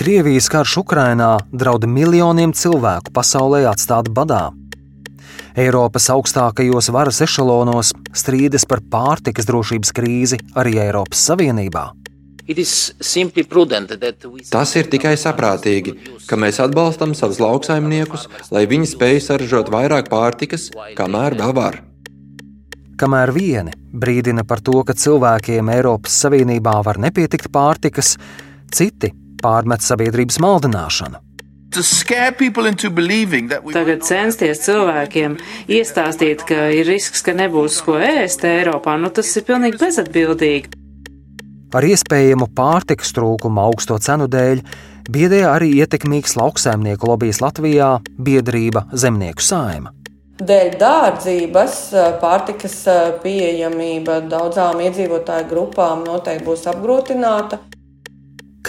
Krievijas karš Ukrainā draud miljoniem cilvēku pasaulē atstāt badā. Eiropas augstākajos varas ešalonos strīdas par pārtikas drošības krīzi arī Eiropas Savienībā. Tas ir tikai saprātīgi, ka mēs atbalstam savus lauksaimniekus, lai viņi spēj saražot vairāk pārtikas, kamēr vēl var. Kamēr vieni brīdina par to, ka cilvēkiem Eiropas Savienībā var nepietikt pārtikas, citi pārmet sabiedrības maldināšanu. Tagad censties cilvēkiem iestāstīt, ka ir risks, ka nebūs ko ēst Eiropā, nu tas ir pilnīgi bezatbildīgi. Par iespējamu pārtikas trūkumu augsto cenu dēļ biedēja arī ietekmīgs lauksaimnieku lobbyis Latvijā - biedrība Zemnieku saima. Dēļ dārdzības pārtikas pieejamība daudzām iedzīvotāju grupām noteikti būs apgrūtināta.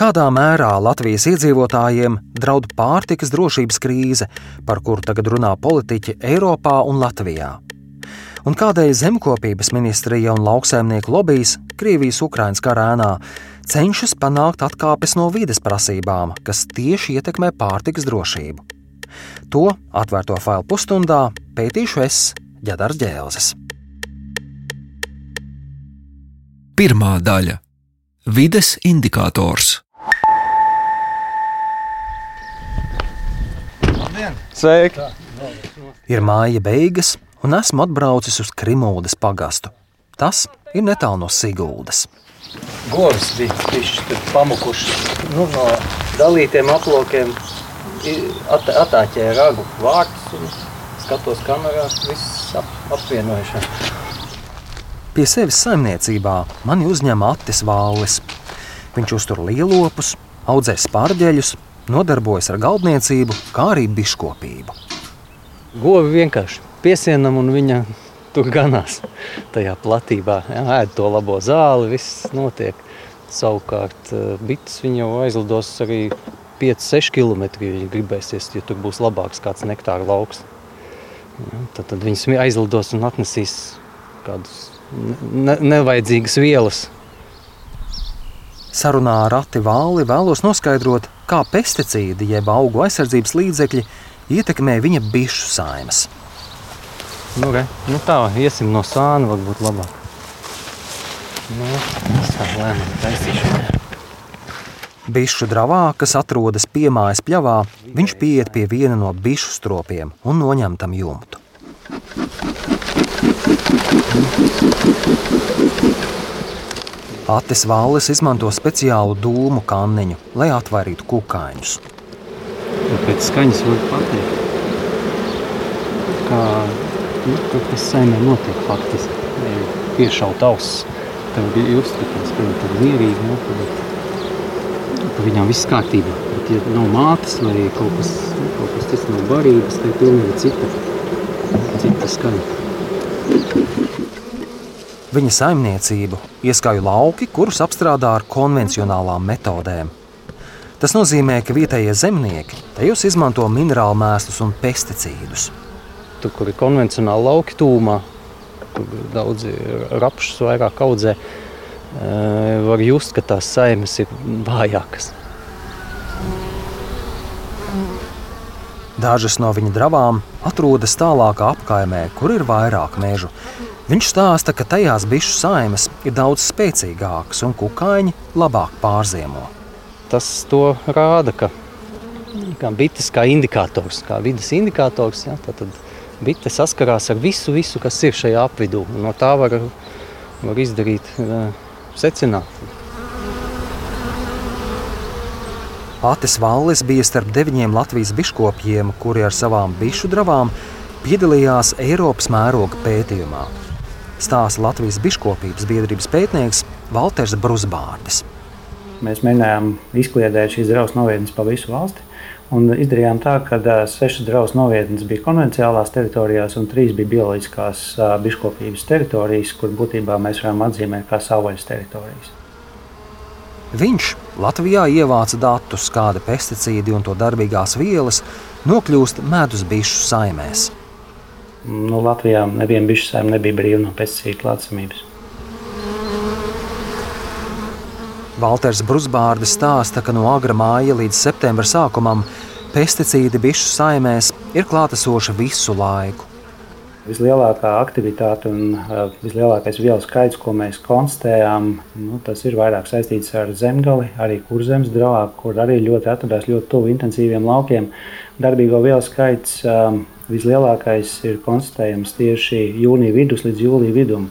Kādā mērā Latvijas iedzīvotājiem draud pārtikas drošības krīze, par kuru tagad runā politiķi Eiropā un Latvijā? un kādēļ zemkopības ministrija un lauksaimnieku lobbyis Krievijas-Ukrainas karēnā cenšas panākt atkāpes no vides prasībām, kas tieši ietekmē pārtikas drošību. To atvērto failu pusstundā pētīšu es, Jadars Džēlzes. Pirmā daļa - vides indikators. Sveiki! Ir māja beigas, un esmu atbraucis uz Krimūdas pagastu. Tas ir netālu no Siguldas. Govs bija pišķi pamukušas nu, no dalītiem aplokiem, at, atāķēja ragu vārtus un skatos kamerā, viss ap, apvienojušā. Pie sevis saimniecībā mani uzņem Attis Vālis. Viņš uztur lielopus, audzē spārģeļus, nodarbojas ar galdniecību, kā arī biškopību. Govi vienkārši piesienam un viņa tur ganās tajā platībā. Jā, ēd to labo zāli, viss notiek. Savukārt eh, bites viņa jau aizlidos arī 5-6 km, ja gribēsies, ja tur būs labāks kāds nektāra lauks. Ja, tad, tad viņas aizlidos un atnesīs kādus ne, nevajadzīgas vielas. Sarunā ar Rati Vāli vēlos noskaidrot, kā pesticīdi jeb augu aizsardzības līdzekļi ietekmē viņa bišu saimes. Nu, re, nu tā, iesim no sāna, varbūt labāk. Nu, tā lēnām taisīšu. Bišu dravā, kas atrodas piemājas pļavā, viņš pieiet pie viena no bišu stropiem un noņem tam jumtu. Atis Vallis izmanto speciālu dūmu kanniņu, lai atvairītu kukaiņus. Pēc skaņas var pateikt, kā nu, kas saimē notiek faktiski. Piešaut ausis. Tev bija uzskatās, ka viņi ir mierīgi, nu, ka, ka viņām viss kārtībā. Bet, ja nav mātes vai kaut kas, nu, kaut kas tas nav barības, tad ir pilnīgi cita, cita skaņa. Viņa saimniecību ieskauj lauki, kurus apstrādā ar konvencionālām metodēm. Tas nozīmē, ka vietējie zemnieki tajos izmanto minerālu mēslus un pesticīdus tur, kur ir konvencionāli lauki tūmā, tur daudzi rapšus vairāk audzē, var just, ka tās saimes ir vājākas. Dažas no viņa dravām atrodas tālākā apkaimē, kur ir vairāk mežu. Viņš stāsta, ka tajās bišu saimes ir daudz spēcīgākas un kukaiņi labāk pārziemo. Tas to rāda, ka kā bites kā indikators, kā vidas indikators, ja, tad, tad bite saskarās ar visu, visu kas ir šajā apvidū. No tā var, var izdarīt uh, secinājumu. Atis Vallis bija starp deviņiem Latvijas biškopiem, kuri ar savām bišu dravām piedalījās Eiropas mēroga pētījumā. Stāsta Latvijas biškopības biedrības pētnieks Valters Brusbārdis. Mēs mēģinājām izkliedēt šīs drausmas novietnes pa visu valsti. Un izdarījām tā, ka sešas draugas novietnes bija konvencionālās teritorijās, un trīs bija bioloģiskās biškopības teritorijas, kur būtībā mēs varam atzīmēt kā savvaļas teritorijas. Viņš Latvijā ievāca datus, kāda pesticīdi un to darbīgās vielas nokļūst medus bišu saimēs. Nu, Latvijā neviena bišu saima nebija brīva no pesticīdu klātsamības. Valters Brusbārdis stāsta, ka no agra māja līdz septembra sākumam pesticīdi bišu saimēs ir klātesoši visu laiku. Vislielākā aktivitāte un vislielākais vielu skaits, ko mēs konstatējām, nu, tas ir vairāk saistīts ar zemgali, arī kurzemes draugu, kur arī ļoti atradās ļoti tuvu intensīviem laukiem. Darbīgo vielu skaits um, vislielākais ir konstatējams tieši jūnija vidus līdz jūlija vidum.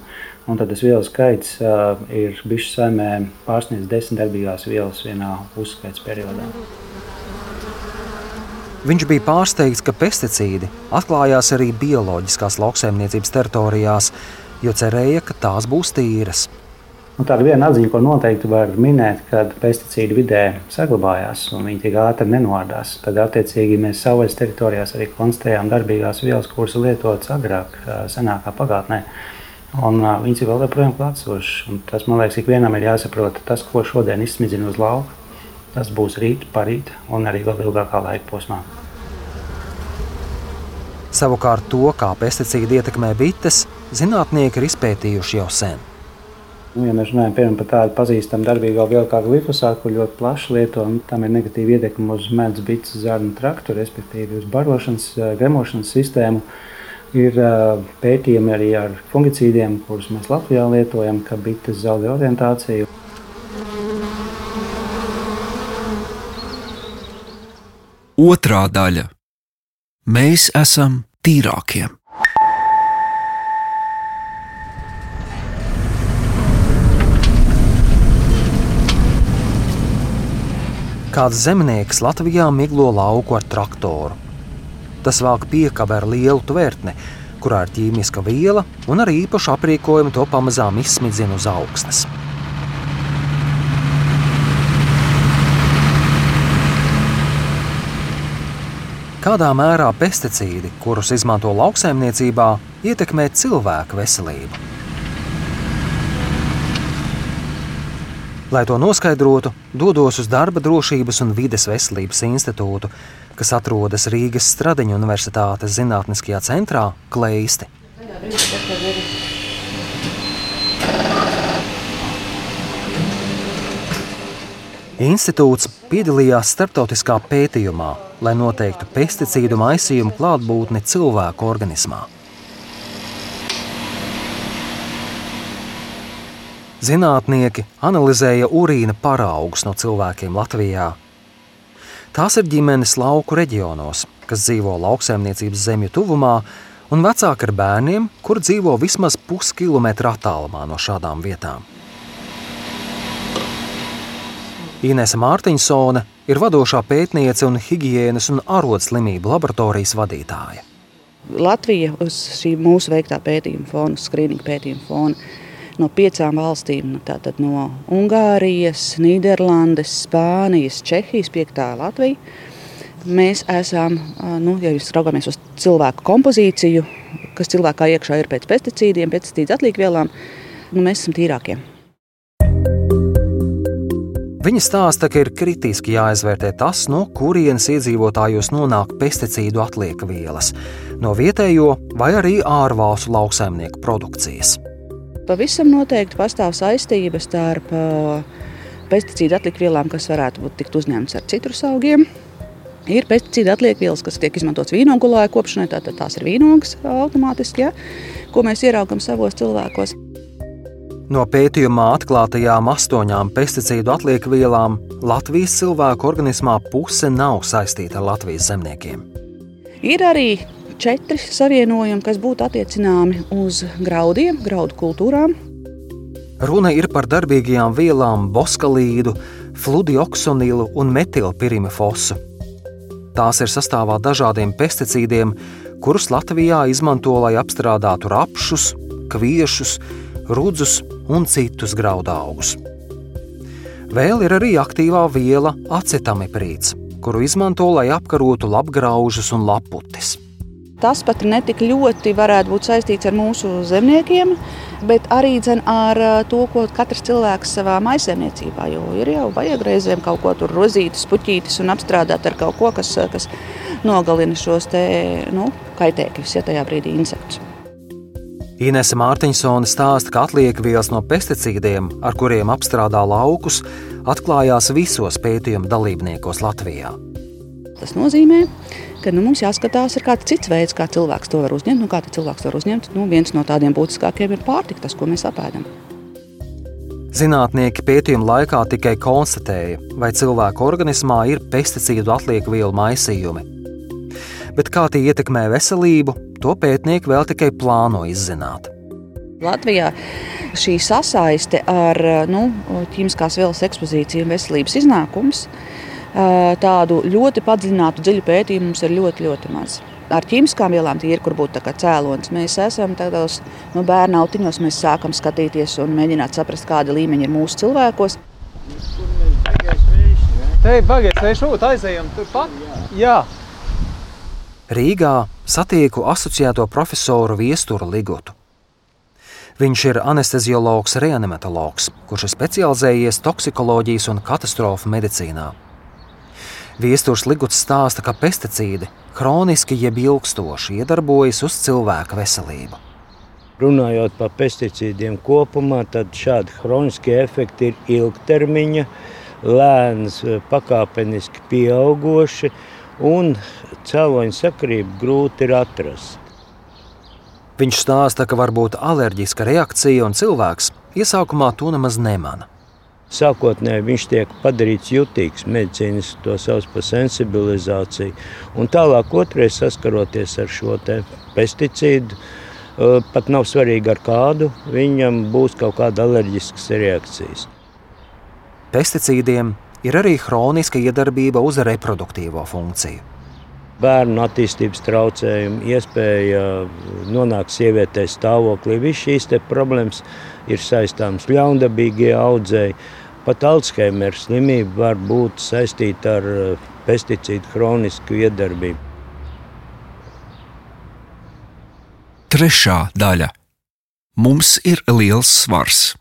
Un tad tas vielu skaits uh, ir bijis saimē pārsniedz desmit darbīgās vielas vienā uzskaits periodā. Viņš bija pārsteigts, ka pesticīdi atklājās arī bioloģiskās lauksaimniecības teritorijās, jo cerēja, ka tās būs tīras. Un tāda viena atziņa, ko noteikti var minēt, kad pesticīdi vidē saglabājās un viņi tik ātri nenodās. Tad, attiecīgi, mēs savās teritorijās arī konstatējām darbīgās vielas, kuras lietotas agrāk, senākā pagātnē. Un, uh, viņas ir vēl joprojām klātsošas. Tas, man liekas, ikvienam ir jāsaprot, tas, ko šodien izsmidzina uz lauka, Tas būs rīt, parīt un arī vēl ilgākā laika posmā. Savukārt to, kā pesticīdi ietekmē bites, zinātnieki ir izpētījuši jau sen. Nu, ja mēs runājam piemēram, par tādu pazīstamu darbīgo vielu kā glifosātu, ko ļoti plaši lieto, un tam ir negatīva ietekme uz medus, bites, zarnu traktu, respektīvi uz barošanas, gremošanas sistēmu. Ir pētījumi arī ar fungicīdiem, kurus mēs Latvijā lietojam, ka bites zaudē orientāciju. Otrā daļa - Mēs esam tīrākie. Kāds zemnieks Latvijā miglo lauku ar traktoru. Tas velk piekabi ar lielu tvērtni, kurā ir ķīmiska viela, un ar īpašu aprīkojumu to pamazām izsmidzina uz augstnes. Kādā mērā pesticīdi, kurus izmanto lauksaimniecībā, ietekmē cilvēku veselību? Lai to noskaidrotu, dodos uz Darba drošības un vides veselības institūtu, kas atrodas Rīgas Stradiņu Universitātes Zinātniskajā centrā Kleisti. Institūts piedalījās starptautiskā pētījumā, lai noteiktu pesticīdu maisījumu klātbūtni cilvēku organismā. Zinātnieki analizēja urīna paraugus no cilvēkiem Latvijā. Tās ir ģimenes lauku reģionos, kas dzīvo lauksaimniecības zemju tuvumā, un vecāki ar bērniem, kur dzīvo vismaz puskilometra attālumā no šādām vietām. Inese Mārtiņsone ir vadošā pētniece un higiēnas un arodslimību laboratorijas vadītāja. Latvija uz šī mūsu veiktā pētījuma fona, skrīninga pētījuma fona, no piecām valstīm, nu, tātad no Ungārijas, Nīderlandes, Spānijas, Čehijas, piektā Latvija. Mēs esam, nu, ja jūs raugāmies uz cilvēku kompozīciju, kas cilvēkā iekšā ir pēc pesticīdiem, pesticīdu atlīkvielām, nu, mēs esam tīrākie. Viņa stāsta, ka ir kritiski jāizvērtē tas, no kurienes iedzīvotājos nonāk pesticīdu atlieka vielas - no vietējo vai arī ārvalstu lauksaimnieku produkcijas. Pavisam noteikti pastāv saistība starp pesticīdu atliekvielām, kas varētu būt tikt uzņemtas ar citrus augiem. Ir pesticīdu atliekvielas, kas tiek izmantotas vīnogulāju kopšanai, tātad tās ir vīnogas automātiski, ja, ko mēs ieraugam savos cilvēkos. No pētījumā atklātajām astoņām pesticīdu atliekvielām Latvijas cilvēku organismā puse nav saistīta ar Latvijas zemniekiem. Ir arī četri savienojumi, kas būtu attiecināmi uz graudiem, graudu kultūrām. Runa ir par darbīgajām vielām boskalīdu, fludioksonilu un metilpirimifosu. Tās ir sastāvā dažādiem pesticīdiem, kurus Latvijā izmanto, lai apstrādātu rapšus, kviešus, rudzus un citus graudaugus. Vēl ir arī aktīvā viela acetamiprīts, kuru izmanto, lai apkarotu lapgraužus un laputis. Tas pat netik ļoti varētu būt saistīts ar mūsu zemniekiem, bet arī ar to, ko katrs cilvēks savā maisaimniecībā. Jo ir jau vajag reizēm kaut ko tur rozīt, puķītis un apstrādāt ar kaut ko, kas, kas nogalina šos te, nu, kaitēkļus, ja tajā brīdī insektus. Inese Mārtiņsone stāsta, ka atliekvielas no pesticīdiem, ar kuriem apstrādā laukus, atklājās visos pētījuma dalībniekos Latvijā. Tas nozīmē, ka nu, mums jāskatās, ir kāds cits veids, kā cilvēks to var uzņemt. Nu, kā cilvēks to var uzņemt? Nu, viens no tādiem būtiskākiem ir pārtika, tas, ko mēs apēdam. Zinātnieki pētījuma laikā tikai konstatēja, vai cilvēka organismā ir pesticīdu atlieku vielu maisījumi. Bet kā tie ietekmē veselību, to pētnieki vēl tikai plāno izzināt. Latvijā šī sasaiste ar nu, ķīmiskās vielas ekspozīciju un veselības iznākums tādu ļoti padziļinātu, dziļu pētījumu mums ir ļoti, ļoti maz. Ar ķīmiskām vielām tie ir, kur būtu cēlonis. Mēs esam tādos nu, bērnu autiņos, mēs sākam skatīties un mēģināt saprast, kāda līmeņa ir mūsu cilvēkos. Te bagāts, te šūt aizējam turpat? Jā. Rīgā satieku asociēto profesoru Viesturu Ligotu. Viņš ir anesteziologs, reanimatologs, kurš ir specializējies toksikoloģijas un katastrofu medicīnā. Viesturs Liguts stāsta, ka pesticīdi kroniski jeb ilgstoši iedarbojas uz cilvēka veselību. Runājot par pesticīdiem kopumā, tad šādi chroniskie efekti ir ilgtermiņa, lēns, pakāpeniski pieaugoši, un cēloņa sakarību grūti ir atrast. Viņš stāsta, ka var būt alerģiska reakcija, un cilvēks iesākumā to nemaz nemana. Sākotnēji viņš tiek padarīts jutīgs, medicīniski to sauc par sensibilizāciju. Un tālāk, otrais saskaroties ar šo pesticīdu, pat nav svarīgi ar kādu, viņam būs kaut kāda alerģiskas reakcijas. Pesticīdiem ir arī hroniska iedarbība uz reproduktīvo funkciju. Bērnu attīstības traucējumi, iespēja nonākt sievietei stāvoklī. Visas šīs problēmas ir saistāmas ļaundabīgie audzēji. Pat Alzheimer slimība var būt saistīta ar eh, pesticīdu chronisku iedarbību. Trešā daļa. Mums ir liels svars.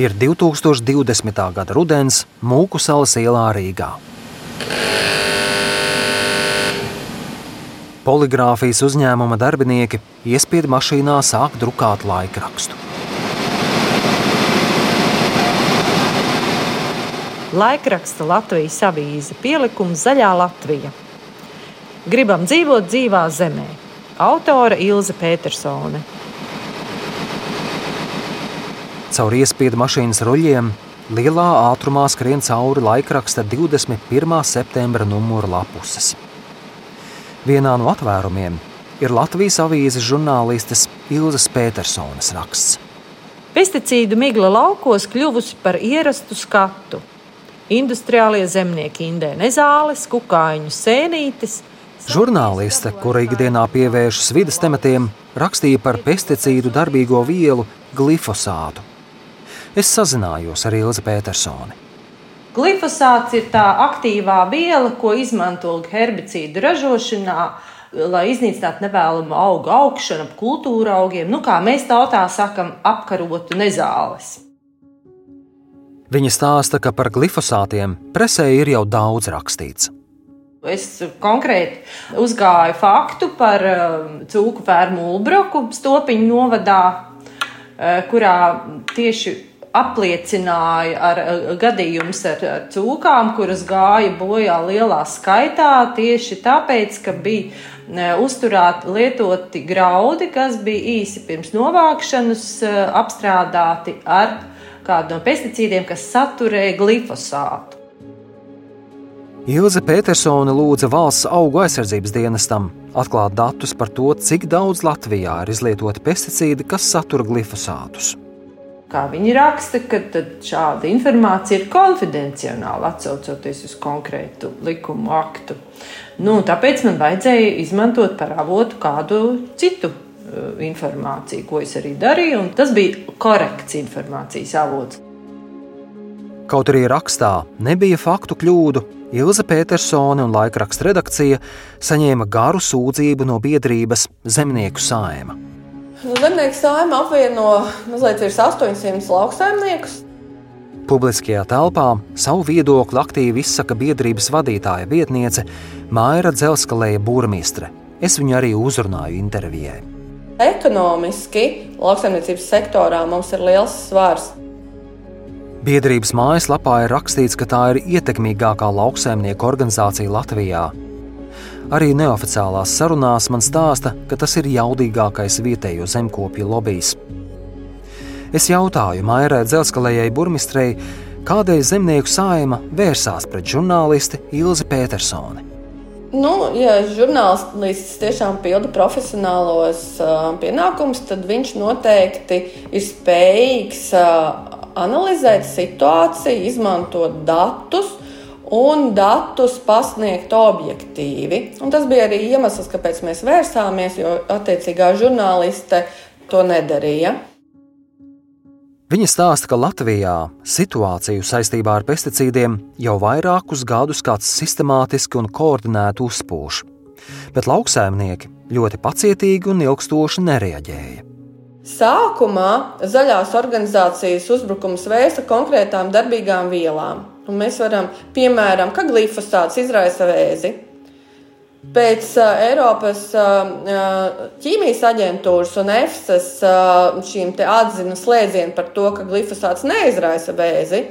Ir 2020. gada rudens Mūku salas ielā Rīgā. Poligrāfijas uzņēmuma darbinieki iespiedu mašīnā sāk drukāt laikrakstu. Laikraksta Latvijas avīze pielikums Zaļā Latvija. Gribam dzīvot dzīvā zemē. Autore Ilze Petersone. Caur iespiedu mašīnas ruļļiem lielā ātrumā skrien cauri laikraksta 21. septembra numura lapuses. Vienā no atvērumiem ir Latvijas avīzes žurnālistes Ilzas Petersonas raksts. Pesticīdu migla laukos kļuvusi par ierastu skatu. Industriālie zemnieki indē nezāles, kukaiņu sēnītes. Žurnāliste, kura ikdienā pievēršas vidas tematiem, rakstīja par pesticīdu darbīgo vielu glifosātu. Es sazinājos ar Ilzi Petersoni. Glifosāts ir tā aktīvā viela, ko izmanto herbicīdu ražošanā, lai iznīcinātu nevēlamu augu augšanu, ap kultūra augiem, nu, kā mēs tautā sakam, apkarotu nezāles. Viņa stāsta, ka par glifosātiem presē ir jau daudz rakstīts. Es konkrēti uzgāju faktu par um, cūku fermu Ulbroku, Stopiņu novadā, uh, kurā tieši apliecināja ar gadījumus ar, ar cūkām, kuras gāja bojā lielā skaitā tieši tāpēc, ka bija uzturēti lietoti graudi, kas bija īsi pirms novākšanas apstrādāti ar kādu no pesticīdiem, kas saturēja glifosātu. Ilze Petersone lūdza valsts augu aizsardzības dienestam atklāt datus par to, cik daudz Latvijā ir izlietoti pesticīdi, kas satura glifosātus. Kā viņi raksta, ka šāda informācija ir konfidencionāla, atcaucoties uz konkrētu likumu aktu. Nu, tāpēc man vajadzēja izmantot par avotu kādu citu uh, informāciju, ko es arī darīju, un tas bija korekts informācijas avots. Kaut arī rakstā nebija faktu kļūdu, Ilza Petersone un laikraksta redakcija saņēma garu sūdzību no biedrības Zemnieku sājuma. Nu, zemnieku saima apvieno mazliet virs 800 lauksaimniekus. Publiskajā telpā savu viedokli aktīvi izsaka biedrības vadītāja vietniece Maira Dzelskalēja Būrmistre. Es viņu arī uzrunāju intervijai. Ekonomiski lauksaimniecības sektorā mums ir liels svars. Biedrības mājaslapā ir rakstīts, ka tā ir ietekmīgākā lauksaimnieku organizācija Latvijā. Arī neoficiālās sarunās man stāsta, ka tas ir jaudīgākais vietējo zemkopju lobbyis. Es jautāju Mairai Dzelskalējai burmistrei, kādēļ zemnieku saima vērsās pret žurnālisti Ilzi Petersoni. Nu, ja žurnālists tiešām pilda profesionālos uh, pienākumus, tad viņš noteikti ir spējīgs uh, analizēt situāciju, izmantot datus un datus pasniegt objektīvi. Un tas bija arī iemesls, kāpēc mēs vērsāmies, jo attiecīgā žurnāliste to nedarīja. Viņa stāsta, ka Latvijā situāciju saistībā ar pesticīdiem jau vairākus gadus kāds sistemātiski un koordinēti uzpūš, bet lauksaimnieki ļoti pacietīgi un ilgstoši nereaģēja. Sākumā zaļās organizācijas uzbrukums vērsta konkrētām darbīgām vielām. Un mēs varam, piemēram, ka glifosāts izraisa vēzi, Pēc uh, Eiropas uh, ķīmijas aģentūras un EFSAS uh, šīm atzina slēdzienu par to, ka glifosāts neizraisa vēzi,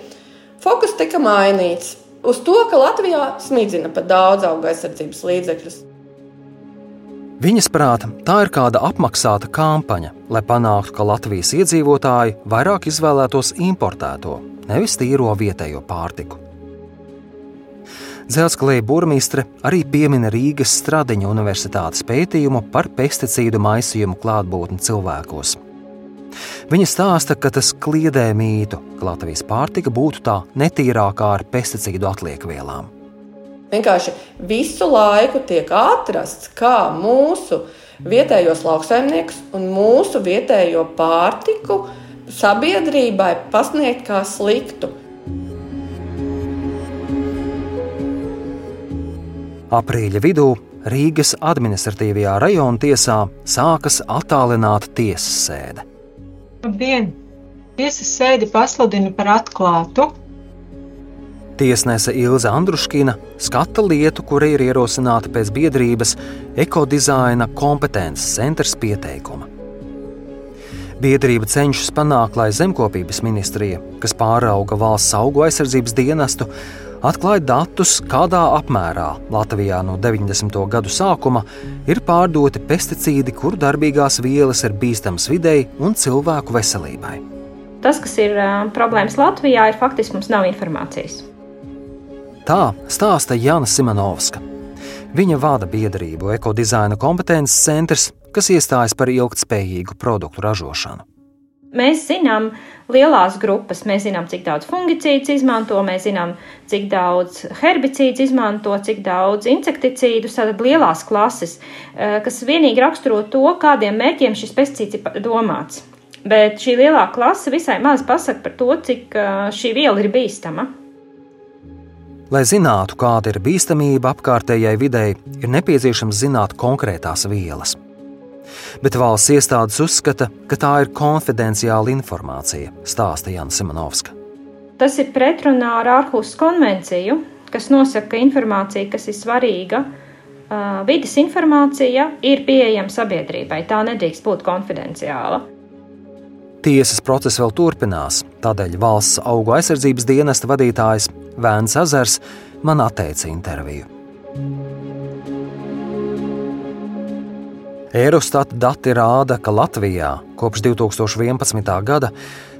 fokus tika mainīts uz to, ka Latvijā smidzina pat daudz auga aizsardzības līdzekļus. Viņas prāta, tā ir kāda apmaksāta kampaņa, lai panāktu, ka Latvijas iedzīvotāji vairāk izvēlētos importēto, nevis tīro vietējo pārtiku. Dzelzkalēja burmīstre arī piemina Rīgas Stradiņa universitātes pētījumu par pesticīdu maisījumu klātbūtni cilvēkos. Viņa stāsta, ka tas kliedē mītu, ka Latvijas pārtika būtu tā netīrākā ar pesticīdu atliekvielām. Vienkārši visu laiku tiek atrasts, kā mūsu vietējos lauksaimniekus un mūsu vietējo pārtiku sabiedrībai pasniegt kā sliktu. Aprīļa vidū Rīgas administratīvajā rajona tiesā sākas attālināta tiesas sēde. Labdien! Tiesas sēdi pasludina par atklātu. Tiesnese Ilza Andruškina skata lietu, kura ir ierosināta pēc biedrības ekodizaina kompetences centrs pieteikuma. Biedrība cenšas panākt, lai zemkopības ministrija, kas pārauga valsts augu aizsardzības dienestu, atklāja datus, kādā apmērā Latvijā no 90. gadu sākuma ir pārdoti pesticīdi, kuru darbīgās vielas ir bīstamas videi un cilvēku veselībai. Tas, kas ir problēmas Latvijā, ir faktiski mums nav informācijas. Tā stāsta Jana Simonovska. Viņa vada biedrību ekodizaina kompetences centrs, kas iestājas par ilgspējīgu produktu ražošanu. Mēs zinām lielās grupas, mēs zinām, cik daudz fungicīdu izmanto, mēs zinām, cik daudz herbicīdu izmanto, cik daudz insekticīdu, tātad lielās klases, eh, kas vienīgi raksturo to, kādiem mērķiem šis pesticīds ir domāts. Bet šī lielā klase visai maz pasaka par to, cik eh, šī viela ir bīstama. Lai zinātu, kāda ir bīstamība apkārtējai videi, ir nepieciešams zināt konkrētās vielas bet valsts iestādes uzskata, ka tā ir konfidenciāla informācija, stāsta Jana Simonovska. Tas ir pretrunā ar ārhus konvenciju, kas nosaka, ka informācija, kas ir svarīga, vidas informācija ir pieejama sabiedrībai. Tā nedrīkst būt konfidenciāla. Tiesas process vēl turpinās, tādēļ valsts augu aizsardzības dienesta vadītājs Vēns Azars man atteica interviju. Eurostat dati rāda, ka Latvijā kopš 2011. gada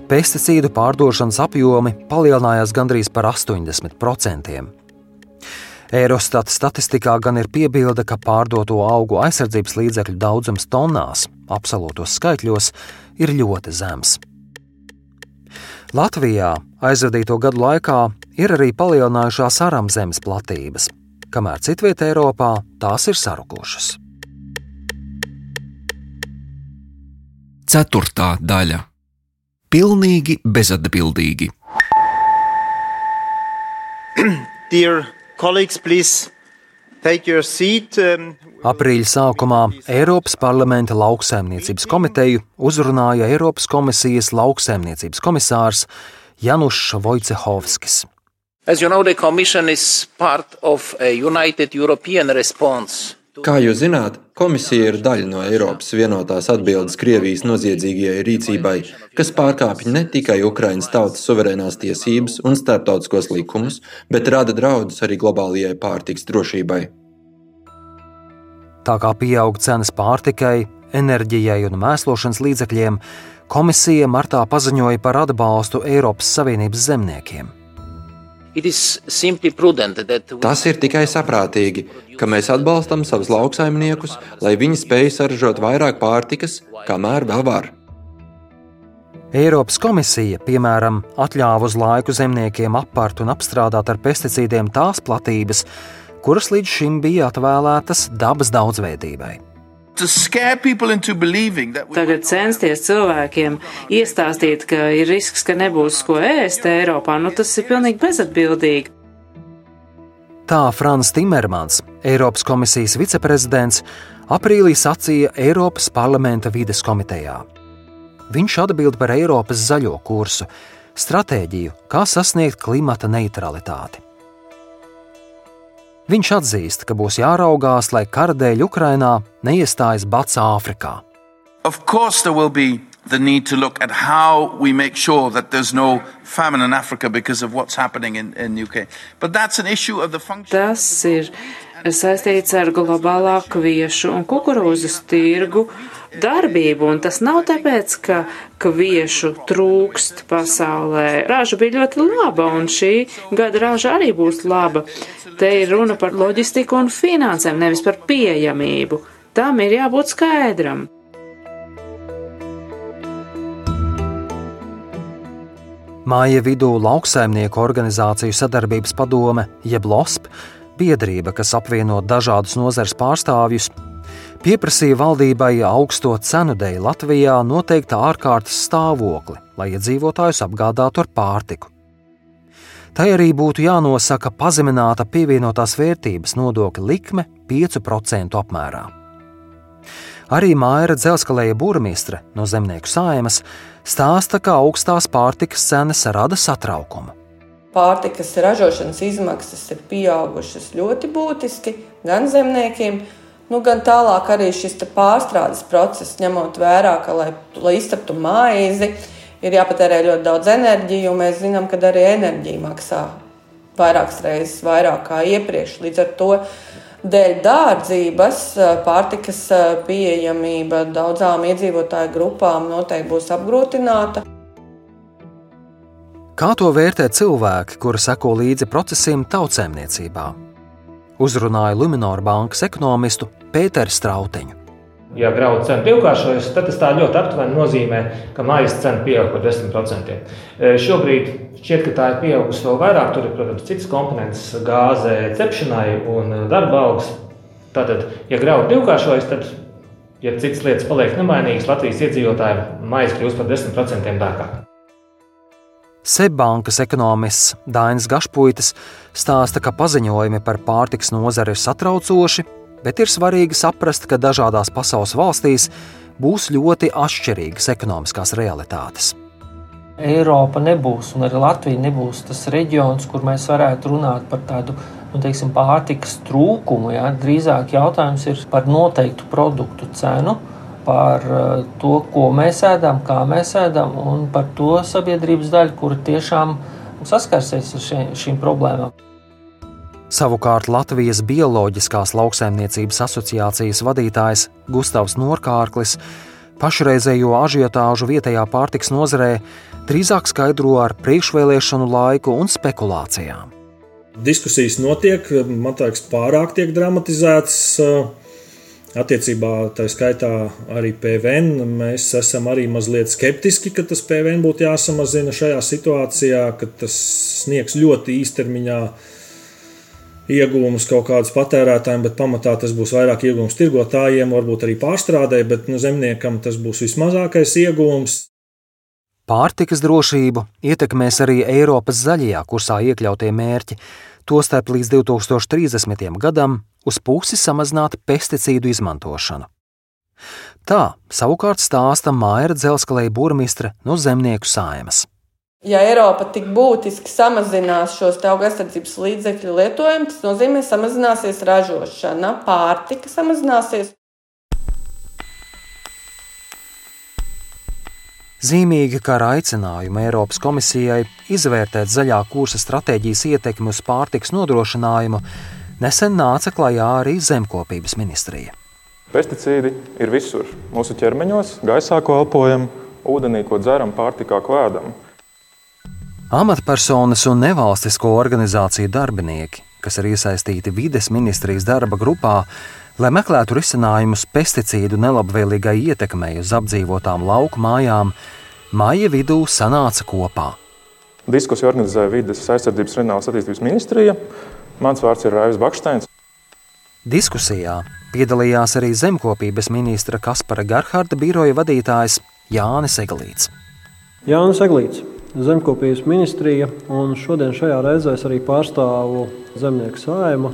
pesticīdu pārdošanas apjomi palielinājās gandrīz par 80%. Eurostat statistikā gan ir piebilde, ka pārdoto augu aizsardzības līdzekļu daudzums tonnās, absolūtos skaitļos, ir ļoti zems. Latvijā aizvadīto gadu laikā ir arī palielinājušās aram zemes platības, kamēr citvietā Eiropā tās ir sarukušas. Ceturtā daļa - pilnīgi bezatbildīgi. Dear colleagues, please. Um, Aprīļa sākumā Eiropas parlamenta lauksaimniecības komiteju uzrunāja Eiropas komisijas lauksaimniecības komisārs Janušs Vojcehovskis. As you know, the Commission is part of a united European response Kā jūs zināt, komisija ir daļa no Eiropas vienotās atbildes Krievijas noziedzīgajai rīcībai, kas pārkāpj ne tikai Ukraiņas tautas suverēnās tiesības un starptautiskos likumus, bet rada draudus arī globālajai pārtiks drošībai. Tā kā pieaug cenas pārtikai, enerģijai un mēslošanas līdzekļiem, komisija martā paziņoja par atbalstu Eiropas Savienības zemniekiem. Tas ir tikai saprātīgi, ka mēs atbalstam savus lauksaimniekus, lai viņi spēj saražot vairāk pārtikas, kamēr vēl var. Eiropas komisija, piemēram, atļāva uz laiku zemniekiem apart un apstrādāt ar pesticīdiem tās platības, kuras līdz šim bija atvēlētas dabas daudzveidībai. Tagad censties cilvēkiem iestāstīt, ka ir risks, ka nebūs ko ēst Eiropā, nu tas ir pilnīgi bezatbildīgi. Tā Frans Timermans, Eiropas komisijas viceprezidents, aprīlī sacīja Eiropas parlamenta vides komitejā. Viņš atbild par Eiropas zaļo kursu, stratēģiju, kā sasniegt klimata neutralitāti. Viņš atzīst, ka būs jāraugās, lai kara dēļ Ukrainā neiestājas bats Āfrikā. the need to look at how we make sure that there's no famine in Africa because of what's happening in, in UK. But that's an issue of the function. Tas ir saistīts ar globālā kviešu un kukurūzas tirgu darbību, un tas nav tāpēc, ka kviešu trūkst pasaulē. Rāža bija ļoti laba, un šī gada rāža arī būs laba. Te ir runa par loģistiku un finansēm, nevis par pieejamību. Tam ir jābūt skaidram. Māja vidū lauksaimnieku organizāciju sadarbības padome, jeb LOSP, biedrība, kas apvieno dažādus nozares pārstāvjus, pieprasīja valdībai augsto cenu dēļ Latvijā noteikta ārkārtas stāvokli, lai iedzīvotājus apgādātu ar pārtiku. Tai arī būtu jānosaka pazemināta pievienotās vērtības nodokļa likme 5% apmērā. Arī Maira dzelzkalēja burmistre no zemnieku saimas stāsta, ka augstās pārtikas cenas rada satraukumu. Pārtikas ražošanas izmaksas ir pieaugušas ļoti būtiski gan zemniekiem, nu, gan tālāk arī šis pārstrādes process, ņemot vērā, ka, lai, lai izceptu maizi, ir jāpatērē ļoti daudz enerģiju, un mēs zinām, ka arī enerģija maksā vairākas reizes vairāk kā iepriekš. Līdz ar to dēļ dārdzības pārtikas pieejamība daudzām iedzīvotāju grupām noteikti būs apgrūtināta. Kā to vērtē cilvēki, kuri seko līdzi procesiem tautsēmniecībā? Uzrunāja Lunčija bankas ekonomistu Pēteru Strautiņu. Ja graudu cena divkāršojas, tad tas tā ļoti aptuveni nozīmē, ka mājas cena pieaug par 10%. Šobrīd šķiet, ka tā ir pieaugusi vēl vairāk. Tur ir, protams, citas komponentes gāzē, cepšanai un darba algas. Tātad, ja graudu divkāršojas, tad, ja citas lietas paliek nemainīgas, Latvijas iedzīvotāji mājas kļūst par 10% dārgāk. Seibankas ekonomists Dainis Gašpuitis stāsta, ka paziņojumi par pārtiks nozari ir satraucoši, bet ir svarīgi saprast, ka dažādās pasaules valstīs būs ļoti atšķirīgas ekonomiskās realitātes. Eiropa nebūs, un arī Latvija nebūs tas reģions, kur mēs varētu runāt par tādu nu, teiksim, pārtikas trūkumu. Ja? Drīzāk jautājums ir par noteiktu produktu cenu, par eh, to, ko mēs ēdam, kā mēs ēdam, un par to sabiedrības daļu, kur tiešām saskarsies ar šī, šīm problēmām. Savukārt Latvijas Bioloģiskās lauksaimniecības asociācijas vadītājs Gustavs Norkārklis pašreizējo ažiotāžu vietējā pārtiks nozarē drīzāk skaidro ar priekšvēlēšanu laiku un spekulācijām. Diskusijas notiek, man liekas, pārāk tiek dramatizētas. Attiecībā tā skaitā arī PVN. Mēs esam arī mazliet skeptiski, ka tas PVN būtu jāsamazina šajā situācijā, ka tas sniegs ļoti īstermiņā ieguvumus kaut kādus patērētājiem, bet pamatā tas būs vairāk ieguvums tirgotājiem, varbūt arī pārstrādē, bet nu, zemniekam tas būs vismazākais ieguvums. Pārtikas drošību ietekmēs arī Eiropas zaļajā kursā iekļautie mērķi, tostarp līdz 2030. gadam uz pusi samazināt pesticīdu izmantošanu. Tā savukārt stāsta Maira Dzelskalēja burmistre no zemnieku saimas. Ja Eiropa tik būtiski samazinās šos auga aizsardzības līdzekļu lietojumu, tas nozīmē, ka samazināsies ražošana, pārtika samazināsies. Zīmīgi, ka ar aicinājumu Eiropas komisijai izvērtēt zaļā kursa stratēģijas ietekmi uz pārtiks nodrošinājumu, nesen nāca klajā arī zemkopības ministrija. Pesticīdi ir visur. Mūsu ķermeņos, gaisā, ko elpojam, ūdenī, ko dzeram, pārtikā, ko ēdam. Amatpersonas un nevalstisko organizāciju darbinieki, kas ir iesaistīti vides ministrijas darba grupā, lai meklētu risinājumus pesticīdu nelabvēlīgai ietekmei uz apdzīvotām lauku mājām, māja vidū sanāca kopā. Diskusiju organizēja Vides aizsardzības reģionālās attīstības ministrija. Mans vārds ir Raivis Baksteins. Diskusijā piedalījās arī zemkopības ministra Kaspara Garharda biroja vadītājs Jānis Eglīts. Jānis Eglīts zemkopības ministrija, un šodien šajā reizē es arī pārstāvu zemnieku sājumu.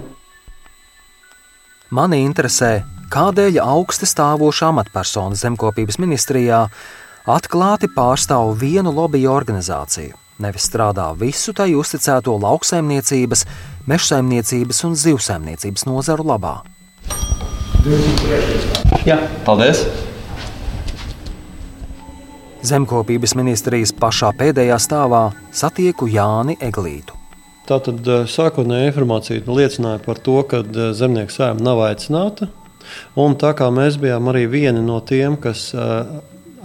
Mani interesē, kādēļ augsti stāvoša amatpersona zemkopības ministrijā atklāti pārstāv vienu lobby organizāciju, nevis strādā visu tai uzticēto lauksaimniecības, mežsaimniecības un zivsaimniecības nozaru labā. Jā, paldies! Zemkopības ministrijas pašā pēdējā stāvā satieku Jāni Eglītu. Tātad sākotnējā informācija liecināja par to, ka zemnieku sēma nav aicināta. Un tā kā mēs bijām arī vieni no tiem, kas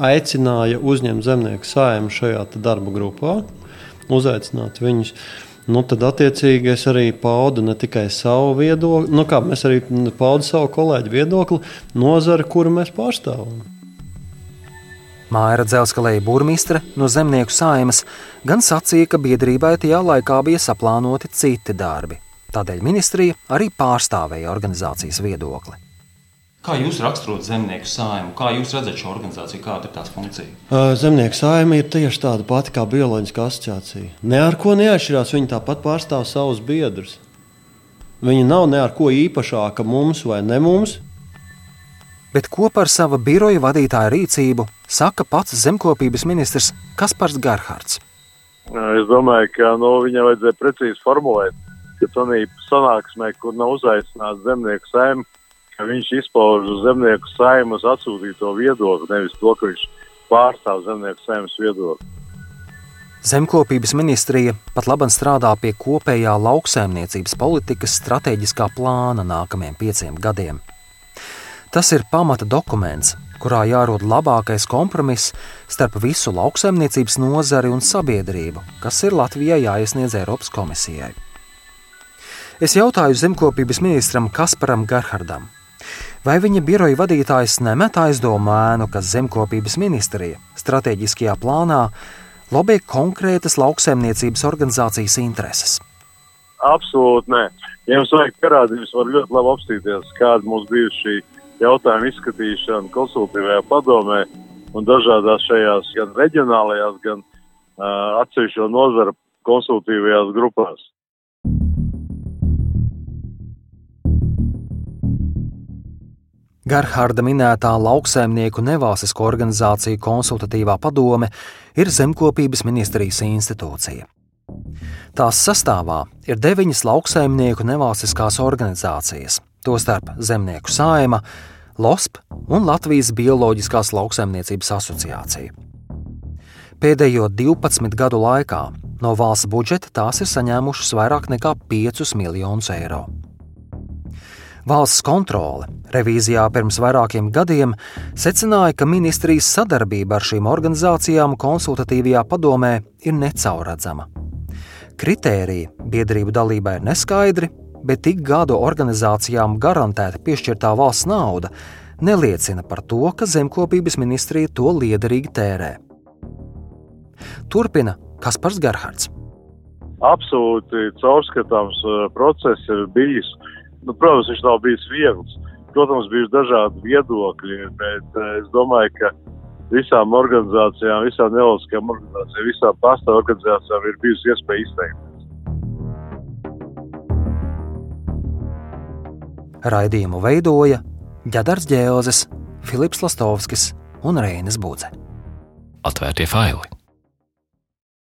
aicināja uzņemt zemnieku sēmu šajā darba grupā, uzaicināt viņus, nu, tad attiecīgi es arī paudu ne tikai savu viedokli, nu, kā mēs arī paudu savu kolēģu viedokli, nozara, kuru mēs pārstāvam. Māra Dzelskalēja burmistre no zemnieku saimas gan sacīja, ka biedrībai tajā laikā bija saplānoti citi darbi. Tādēļ ministrija arī pārstāvēja organizācijas viedokli. Kā jūs raksturot zemnieku saimu? Kā jūs redzat šo organizāciju? Kāda ir tās funkcija? Zemnieku saima ir tieši tāda pati kā bioloģiskā asociācija. Ne ar ko neatšķirās. Viņi tāpat pārstāv savus biedrus. Viņa nav ne ar ko īpašāka mums vai ne mums bet ko par sava biroja vadītāja rīcību saka pats zemkopības ministrs Kaspars Garhards. Es domāju, ka nu, viņam vajadzēja precīzi formulēt, ka tādā sanāksmē, kur nav uzaicināts zemnieku saimnieks, ka viņš izpauž uz zemnieku saimnes atsūtīto viedokli, nevis to, ka viņš pārstāv zemnieku saimnes viedokli. Zemkopības ministrija pat labi strādā pie kopējā lauksaimniecības politikas stratēģiskā plāna nākamajiem pieciem gadiem. Tas ir pamata dokuments, kurā jārod labākais kompromiss starp visu lauksaimniecības nozari un sabiedrību, kas ir Latvijai jāiesniedz Eiropas komisijai. Es jautāju zemkopības ministram Kasparam Garhardam, vai viņa biroja vadītājs nemet aizdomu ēnu, ka zemkopības ministrija stratēģiskajā plānā lobē konkrētas lauksaimniecības organizācijas intereses. Absolūti nē. Ja jums vajag pierādījumus, var ļoti labi apstīties, kāda mums bija šī jautājumu izskatīšanu konsultīvajā padomē un dažādās šajās gan reģionālajās, gan uh, atsevišķo nozaru konsultīvajās grupās. Gerharda minētā lauksaimnieku nevalstisko organizāciju konsultatīvā padome ir zemkopības ministrijas institūcija. Tās sastāvā ir deviņas lauksaimnieku nevalstiskās organizācijas, tostarp Zemnieku saima, LOSP un Latvijas Bioloģiskās lauksaimniecības asociācija. Pēdējo 12 gadu laikā no valsts budžeta tās ir saņēmušas vairāk nekā 5 miljonus eiro. Valsts kontrole revīzijā pirms vairākiem gadiem secināja, ka ministrijas sadarbība ar šīm organizācijām konsultatīvajā padomē ir necaurredzama. Kritēriji biedrību dalībai ir neskaidri, bet tik gadu organizācijām garantēta piešķirtā valsts nauda neliecina par to, ka zemkopības ministrija to liederīgi tērē. Turpina Kaspars Gerhards. Absolūti caurskatāms uh, process ir bijis. Nu, protams, viņš nav bijis viegls. Protams, bija dažādi viedokļi, bet uh, es domāju, ka visām organizācijām, visām nevalstiskajām organizācijām, visām pastāv organizācijām ir bijusi iespēja izteikt. Raidījumu veidoja Ģedars Ģēlzes, Filips Lastovskis un Reinis Budze. Atvērtie faili!